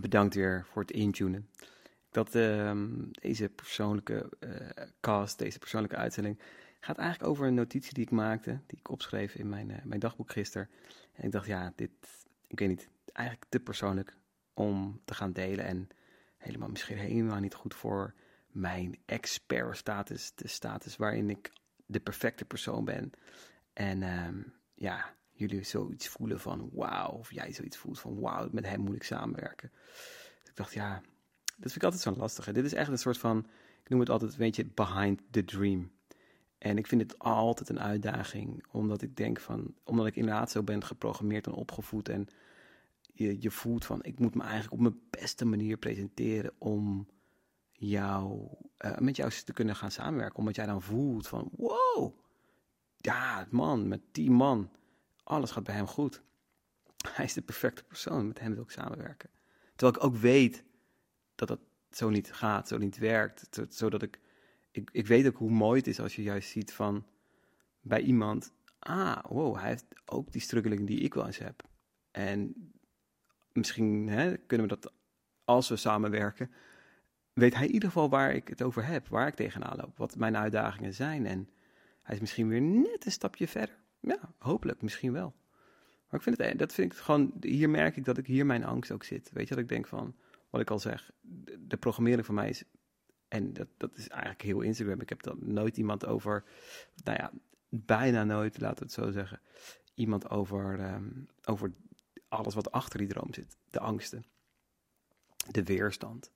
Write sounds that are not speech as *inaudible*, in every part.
bedankt weer voor het intunen. Dat ehm, deze persoonlijke uh, cast, deze persoonlijke uitzending, gaat eigenlijk over een notitie die ik maakte, die ik opschreef in mijn, uh, mijn dagboek gisteren. En ik dacht, ja, dit, ik weet niet, eigenlijk te persoonlijk om te gaan delen en helemaal misschien helemaal niet goed voor mijn expert status, de status waarin ik de perfecte persoon ben. En um, ja, jullie zoiets voelen van wauw, of jij zoiets voelt van wauw, met hem moet ik samenwerken. Dus ik dacht, ja, dat vind ik altijd zo lastig. Dit is echt een soort van, ik noem het altijd, weet je, behind the dream. En ik vind het altijd een uitdaging, omdat ik denk van, omdat ik inderdaad zo ben geprogrammeerd en opgevoed en je, je voelt van, ik moet me eigenlijk op mijn beste manier presenteren om jou, uh, met jou te kunnen gaan samenwerken. Omdat jij dan voelt van, wow, ja man, met die man, alles gaat bij hem goed. Hij is de perfecte persoon, met hem wil ik samenwerken. Terwijl ik ook weet dat dat zo niet gaat, zo niet werkt. Zodat ik, ik, ik weet ook hoe mooi het is als je juist ziet van bij iemand, ah, wow, hij heeft ook die struggeling die ik wel eens heb. En misschien hè, kunnen we dat, als we samenwerken, weet hij in ieder geval waar ik het over heb, waar ik tegenaan loop, wat mijn uitdagingen zijn. En hij is misschien weer net een stapje verder. Ja, hopelijk, misschien wel. Maar ik vind het, dat vind ik gewoon, hier merk ik dat ik hier mijn angst ook zit. Weet je, dat ik denk van, wat ik al zeg, de, programmering van mij is, en dat, dat is eigenlijk heel Instagram. Ik heb dan nooit iemand over, nou ja, bijna nooit, laten we het zo zeggen, iemand over, ehm, over alles wat achter die droom zit. De angsten, de weerstand,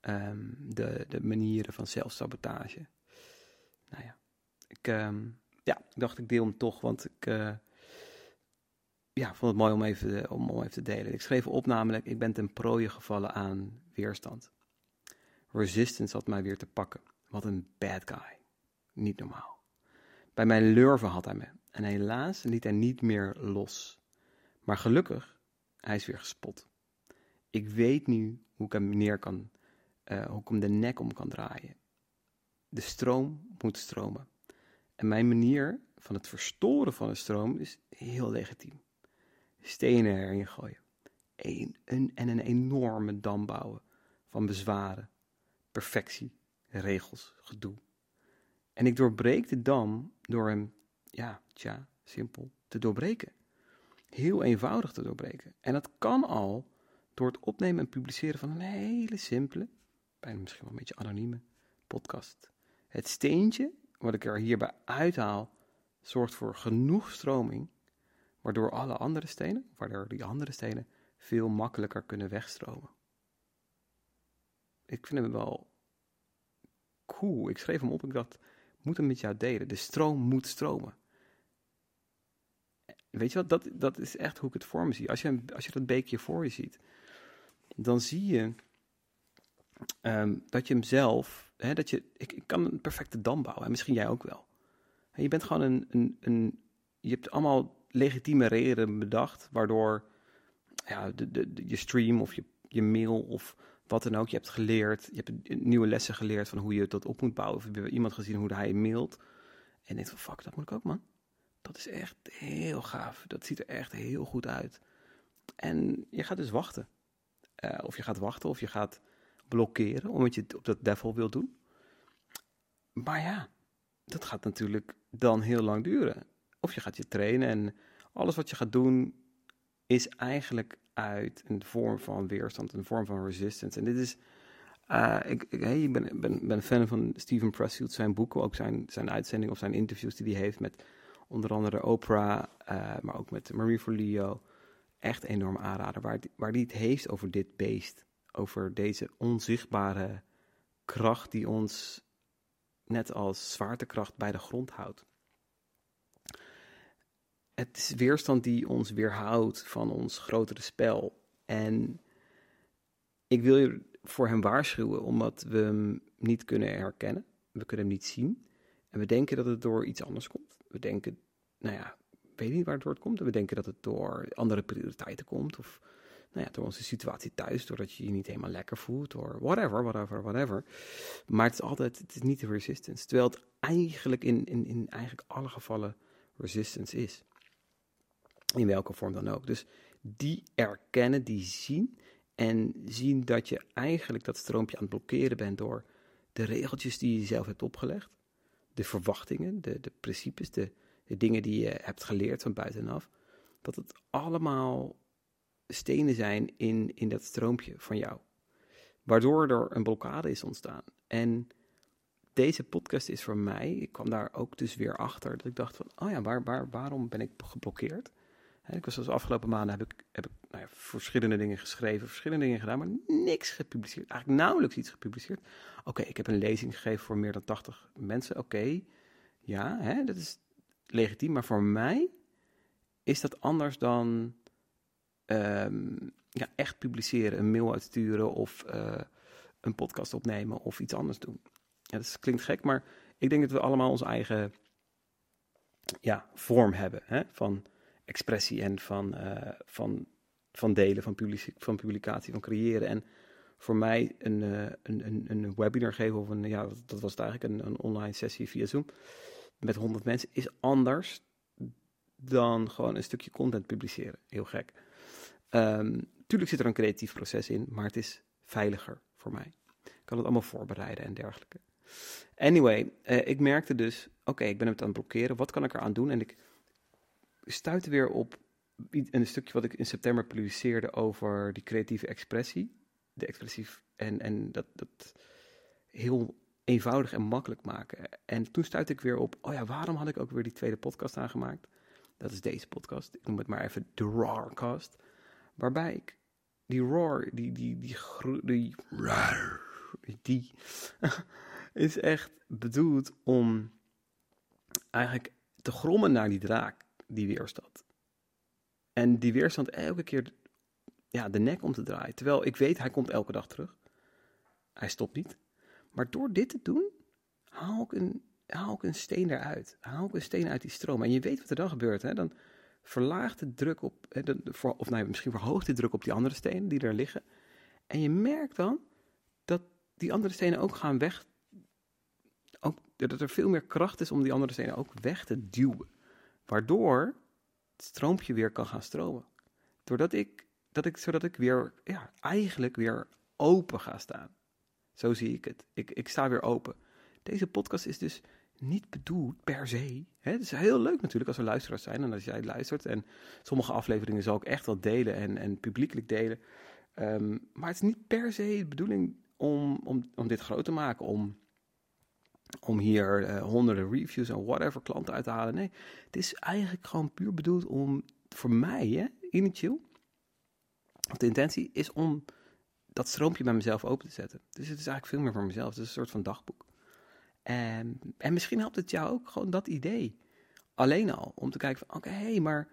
um, de, de manieren van zelfsabotage. Nou ja, ik, um, ja, ik dacht ik deel hem toch, want ik uh, ja, vond het mooi om even, om, om even te delen. Ik schreef op namelijk, ik ben ten prooie gevallen aan weerstand. Resistance had mij weer te pakken. Wat een bad guy. Niet normaal. Bij mijn lurven had hij me. En helaas liet hij niet meer los. Maar gelukkig, hij is weer gespot. Ik weet nu hoe ik hem neer kan, uh, hoe ik hem de nek om kan draaien. De stroom moet stromen. En mijn manier van het verstoren van de stroom is heel legitiem. Stenen erin gooien. Een, een, en een enorme dam bouwen van bezwaren, perfectie, regels, gedoe. En ik doorbreek de dam door hem, ja, tja, simpel, te doorbreken. Heel eenvoudig te doorbreken. En dat kan al door het opnemen en publiceren van een hele simpele, bijna misschien wel een beetje anonieme podcast. Het steentje wat ik er hierbij uithaal, zorgt voor genoeg stroming, waardoor alle andere stenen, waardoor die andere stenen veel makkelijker kunnen wegstromen. Ik vind hem wel cool. Ik schreef hem op, ik dacht, moet hem met jou delen. De stroom moet stromen. Weet je wat, dat, dat is echt hoe ik het voor me zie. Als je, als je dat beekje voor je ziet, dan zie je um, dat je hem zelf hè, dat je, ik, kan een perfecte dam bouwen, en misschien jij ook wel. Je bent gewoon een, een, een, je hebt allemaal legitieme redenen bedacht, waardoor ja, de, de, je stream of je, je mail of wat dan ook, je hebt geleerd, je hebt nieuwe lessen geleerd van hoe je dat op moet bouwen. Of heb je iemand gezien hoe hij mailt en denkt van fuck, dat moet ik ook man. Dat is echt heel gaaf, dat ziet er echt heel goed uit. En je gaat dus wachten. Uh, of je gaat wachten of je gaat blokkeren, omdat je het op dat devil wil doen. Maar ja, dat gaat natuurlijk dan heel lang duren. Of je gaat je trainen en alles wat je gaat doen is eigenlijk uit een vorm van weerstand, een vorm van resistance. En dit is, uh, ik, ik ben, ben, ben fan van Steven Pressfield, zijn boeken, ook zijn, zijn uitzending of zijn interviews die hij heeft met onder andere Oprah, uh, maar ook met Marie Forleo. Echt enorm aanraden, waar, waar hij het heeft over dit beest over deze onzichtbare kracht die ons net als zwaartekracht bij de grond houdt. Het is weerstand die ons weerhoudt van ons grotere spel. En ik wil je voor hem waarschuwen, omdat we hem niet kunnen herkennen. We kunnen hem niet zien. En we denken dat het door iets anders komt. We denken, nou ja, weet niet waar het door komt. we denken dat het door andere prioriteiten komt. Of nou door onze situatie thuis, doordat je je niet helemaal lekker voelt, of whatever, whatever, whatever. Maar het is altijd, het is niet de resistance. Terwijl het eigenlijk in, in, in eigenlijk alle gevallen resistance is. In welke vorm dan ook. Dus die erkennen, die zien En zien dat je eigenlijk dat stroompje aan het blokkeren bent door de regeltjes die je zelf hebt opgelegd. De verwachtingen, de, de principes, de dingen die je hebt geleerd van buitenaf. Dat het allemaal stenen zijn in, in dat stroompje van jou. Waardoor er een blokkade is ontstaan. En deze podcast is voor mij, ik kwam daar ook dus weer achter, dat ik dacht van, oh ja, waar, waar, waarom ben ik geblokkeerd? ik was dus afgelopen maanden heb ik, heb nou ja, verschillende dingen geschreven, verschillende dingen gedaan, maar niks gepubliceerd. Eigenlijk nauwelijks iets gepubliceerd. Oké, ik heb een lezing gegeven voor meer dan 80 mensen. Oké, ja, dat is legitiem. Maar voor mij is dat anders dan ehm, ja, echt publiceren, een mail uitsturen of uh, een podcast opnemen of iets anders doen. Ja, dat klinkt gek, maar ik denk dat we allemaal onze eigen ja, vorm hebben hè, van expressie en van, uh, van, van delen, van, van publicatie, van creëren. En voor mij een, uh, een, een, een webinar geven of een, ja, dat was eigenlijk, een, een online sessie via Zoom met 100 mensen is anders dan gewoon een stukje content publiceren. Heel gek. Um, tuurlijk zit er een creatief proces in, maar het is veiliger voor mij. Ik kan het allemaal voorbereiden en dergelijke. Anyway, uh, ik merkte dus, oké, ik ben het aan het blokkeren. Wat kan ik eraan doen? En ik stuitte weer op een stukje wat ik in september publiceerde over die creatieve expressie. De expressief en, en dat, dat heel eenvoudig en makkelijk maken. En toen stuitte ik weer op, oh ja, waarom had ik ook weer die tweede podcast aangemaakt? Dat is deze podcast. Ik noem het maar even de Rawcast. Waarbij ik die roar, die, die, die, die, die, die *laughs* is echt bedoeld om eigenlijk te grommen naar die draak, die weerstand. En die weerstand elke keer ja, de nek om te draaien. Terwijl ik weet, hij komt elke dag terug. Hij stopt niet. Maar door dit te doen, haal ik een, haal ik een steen eruit. Haal ik een steen uit die stroom. En je weet wat er dan gebeurt. Hè? Dan verlaagt de druk op, of misschien verhoogt de druk op die andere stenen die er liggen. En je merkt dan dat die andere stenen ook gaan weg. Ook, dat er veel meer kracht is om die andere stenen ook weg te duwen. Waardoor het stroompje weer kan gaan stromen. Doordat ik, dat ik, zodat ik weer, ja, eigenlijk weer open ga staan. Zo zie ik het. Ik, ik sta weer open. Deze podcast is dus niet bedoeld per se. Hè? Het is heel leuk natuurlijk als er luisteraars zijn en als jij luistert. En sommige afleveringen zal ik echt wel delen en, en publiekelijk delen. Um, maar het is niet per se de bedoeling om, om, om dit groot te maken, om, om hier uh, honderden reviews en whatever klanten uit te halen. Nee, het is eigenlijk gewoon puur bedoeld om, voor mij, hè, initieel, de intentie is om dat stroompje bij mezelf open te zetten. Dus het is eigenlijk veel meer voor mezelf. Het is een soort van dagboek. En, en misschien helpt het jou ook gewoon dat idee. Alleen al, om te kijken van, oké, hey, maar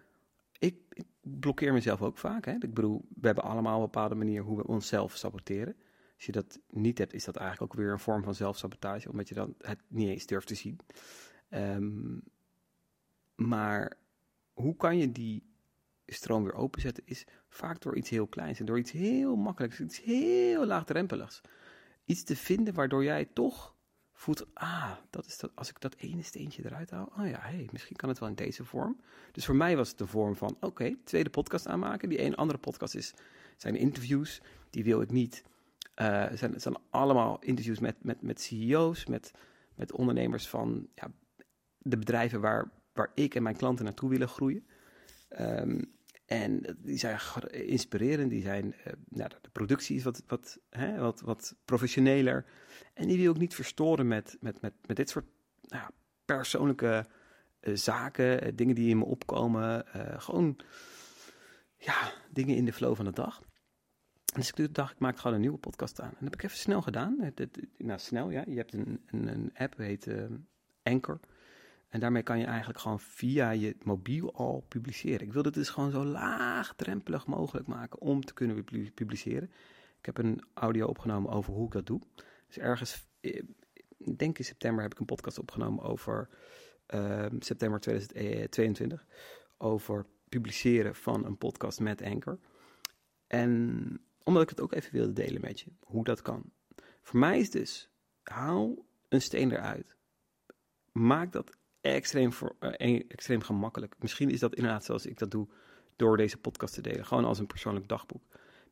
ik, ik, blokkeer mezelf ook vaak. Hè? Ik bedoel, we hebben allemaal een bepaalde manier hoe we onszelf saboteren. Als je dat niet hebt, is dat eigenlijk ook weer een vorm van zelfsabotage, omdat je dan het niet eens durft te zien. Um, maar hoe kan je die stroom weer openzetten, is vaak door iets heel kleins en door iets heel makkelijks, iets heel laagdrempeligs. Iets te vinden waardoor jij toch voelt, ah, dat is dat, als ik dat ene steentje eruit haal, oh ja, hey, misschien kan het wel in deze vorm. Dus voor mij was het de vorm van, oké, tweede podcast aanmaken. Die een andere podcast is, zijn interviews, die wil ik niet. Uh, zijn, het zijn allemaal interviews met, met, met CEO's, met, met ondernemers van ja, de bedrijven waar, waar ik en mijn klanten naartoe willen groeien. Um, en die zijn inspirerend, die zijn, uh, nou, de productie is wat, wat, hè, wat, wat professioneler. En die wil ik niet verstoren met, met, met, met dit soort nou, persoonlijke uh, zaken, dingen die in me opkomen. gewoon, ja, dingen in de flow van de dag. Dus ik dacht, ik maak gewoon een nieuwe podcast aan. En dat heb ik even snel gedaan. nou, snel, ja. Je hebt een, een, een app, heet Anchor. En daarmee kan je eigenlijk gewoon via je mobiel al publiceren. Ik wil het dus gewoon zo laagdrempelig mogelijk maken om te kunnen publiceren. Ik heb een audio opgenomen over hoe ik dat doe. Dus ergens, eh, ik denk in september heb ik een podcast opgenomen over uh, september 2022. Over publiceren van een podcast met Anchor. En omdat ik het ook even wilde delen met je, hoe dat kan. Voor mij is dus, haal een steen eruit. Maak dat extreem, voor, uh, extreem gemakkelijk. Misschien is dat inderdaad zoals ik dat doe door deze podcast te delen. Gewoon als een persoonlijk dagboek.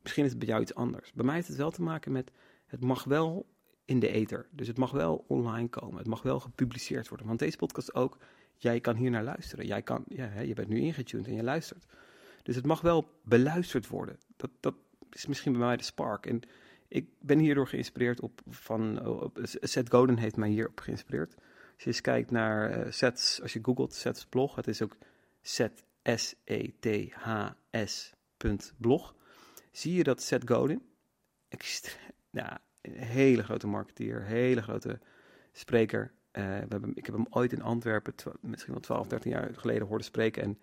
Misschien is het bij jou iets anders. Bij mij heeft het wel te maken met, het mag wel in de ether. Dus het mag wel online komen. Het mag wel gepubliceerd worden. Want deze podcast ook, jij kan hier naar luisteren. Jij kan, ja, je bent nu ingetuned en je luistert. Dus het mag wel beluisterd worden. Dat, dat is misschien bij mij de spark. En ik ben hierdoor geïnspireerd op van op, Seth Godin heeft mij hierop geïnspireerd. Als je eens kijkt naar uh, Seth's, als je googelt Seth's blog, het is ook Seth S E T H S blog. Zie je dat Seth Godin, een hele grote marketeer, hele grote spreker. Uh, we hebben, ik heb hem ooit in Antwerpen, misschien wel 12, 13 jaar geleden horen spreken en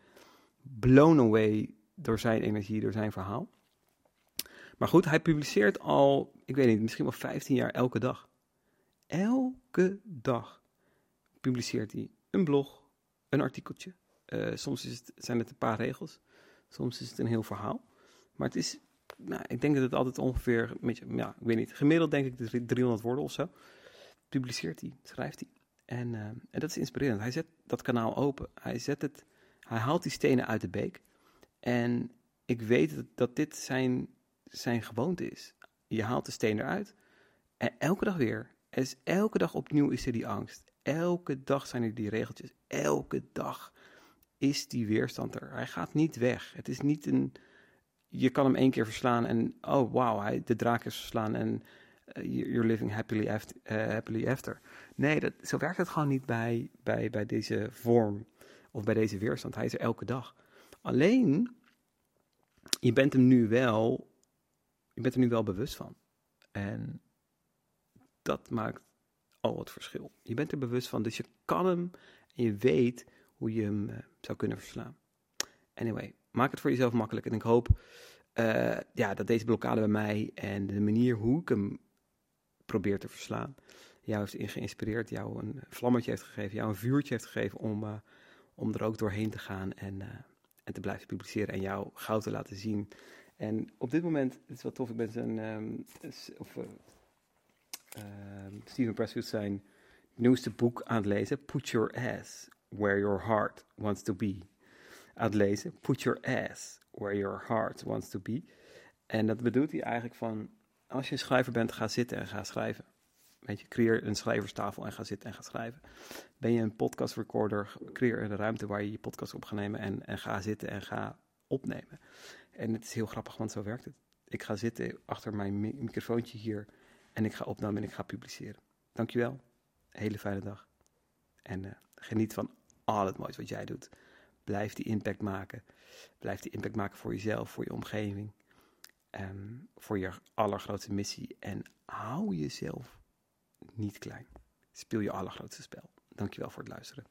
blown away door zijn energie, door zijn verhaal. Maar goed, hij publiceert al, ik weet niet, misschien wel 15 jaar elke dag. Elke dag publiceert hij een blog, een artikeltje. Uh, soms is het, zijn het een paar regels, soms is het een heel verhaal. Maar het is, nou, ik denk dat het altijd ongeveer, ja, ik weet niet, gemiddeld denk ik 300 woorden of zo. Publiceert hij, schrijft hij. En, uh, en dat is inspirerend. Hij zet dat kanaal open. Hij, zet het, hij haalt die stenen uit de beek. En ik weet dat, dit zijn zijn gewoonte is. Je haalt de steen eruit en elke dag weer. elke dag opnieuw is er die angst. Elke dag zijn er die regeltjes. Elke dag is die weerstand er. Hij gaat niet weg. Het is niet een. Je kan hem één keer verslaan en oh wauw, de draak is verslaan en uh, you're living happily after, uh, happily after. Nee, dat, zo werkt het gewoon niet bij, bij, bij deze vorm of bij deze weerstand. Hij is er elke dag. Alleen, je bent hem nu wel je bent er nu wel bewust van. En dat maakt al het verschil. Je bent er bewust van, dus je kan hem en je weet hoe je hem uh, zou kunnen verslaan. Anyway, maak het voor jezelf makkelijk. En ik hoop uh, ja, dat deze blokkade bij mij en de manier hoe ik hem probeer te verslaan, jou heeft geïnspireerd, jou een vlammetje heeft gegeven, jou een vuurtje heeft gegeven om, uh, om er ook doorheen te gaan en, en te blijven publiceren en jou goud te laten zien en op dit moment, het is wel tof, ik ben uh, uh, Steven Pressfield zijn nieuwste boek aan het lezen, Put Your Ass Where Your Heart Wants to Be. Aan het lezen, Put Your Ass Where Your Heart Wants to Be. En dat bedoelt hij eigenlijk van, als je een schrijver bent, ga zitten en ga schrijven. Weet je, creëer een schrijverstafel en ga zitten en ga schrijven. Ben je een podcast recorder, creëer een ruimte waar je je podcast op gaat nemen en, en ga zitten en ga opnemen. En het is heel grappig, want zo werkt het. Ik ga zitten achter mijn microfoontje hier en ik ga opnemen en ik ga publiceren. Dankjewel. Hele fijne dag. En uh, geniet van al het moois wat jij doet. Blijf die impact maken. Blijf die impact maken voor jezelf, voor je omgeving. Um, voor je allergrootste missie. En hou jezelf niet klein. Speel je allergrootste spel. Dankjewel voor het luisteren.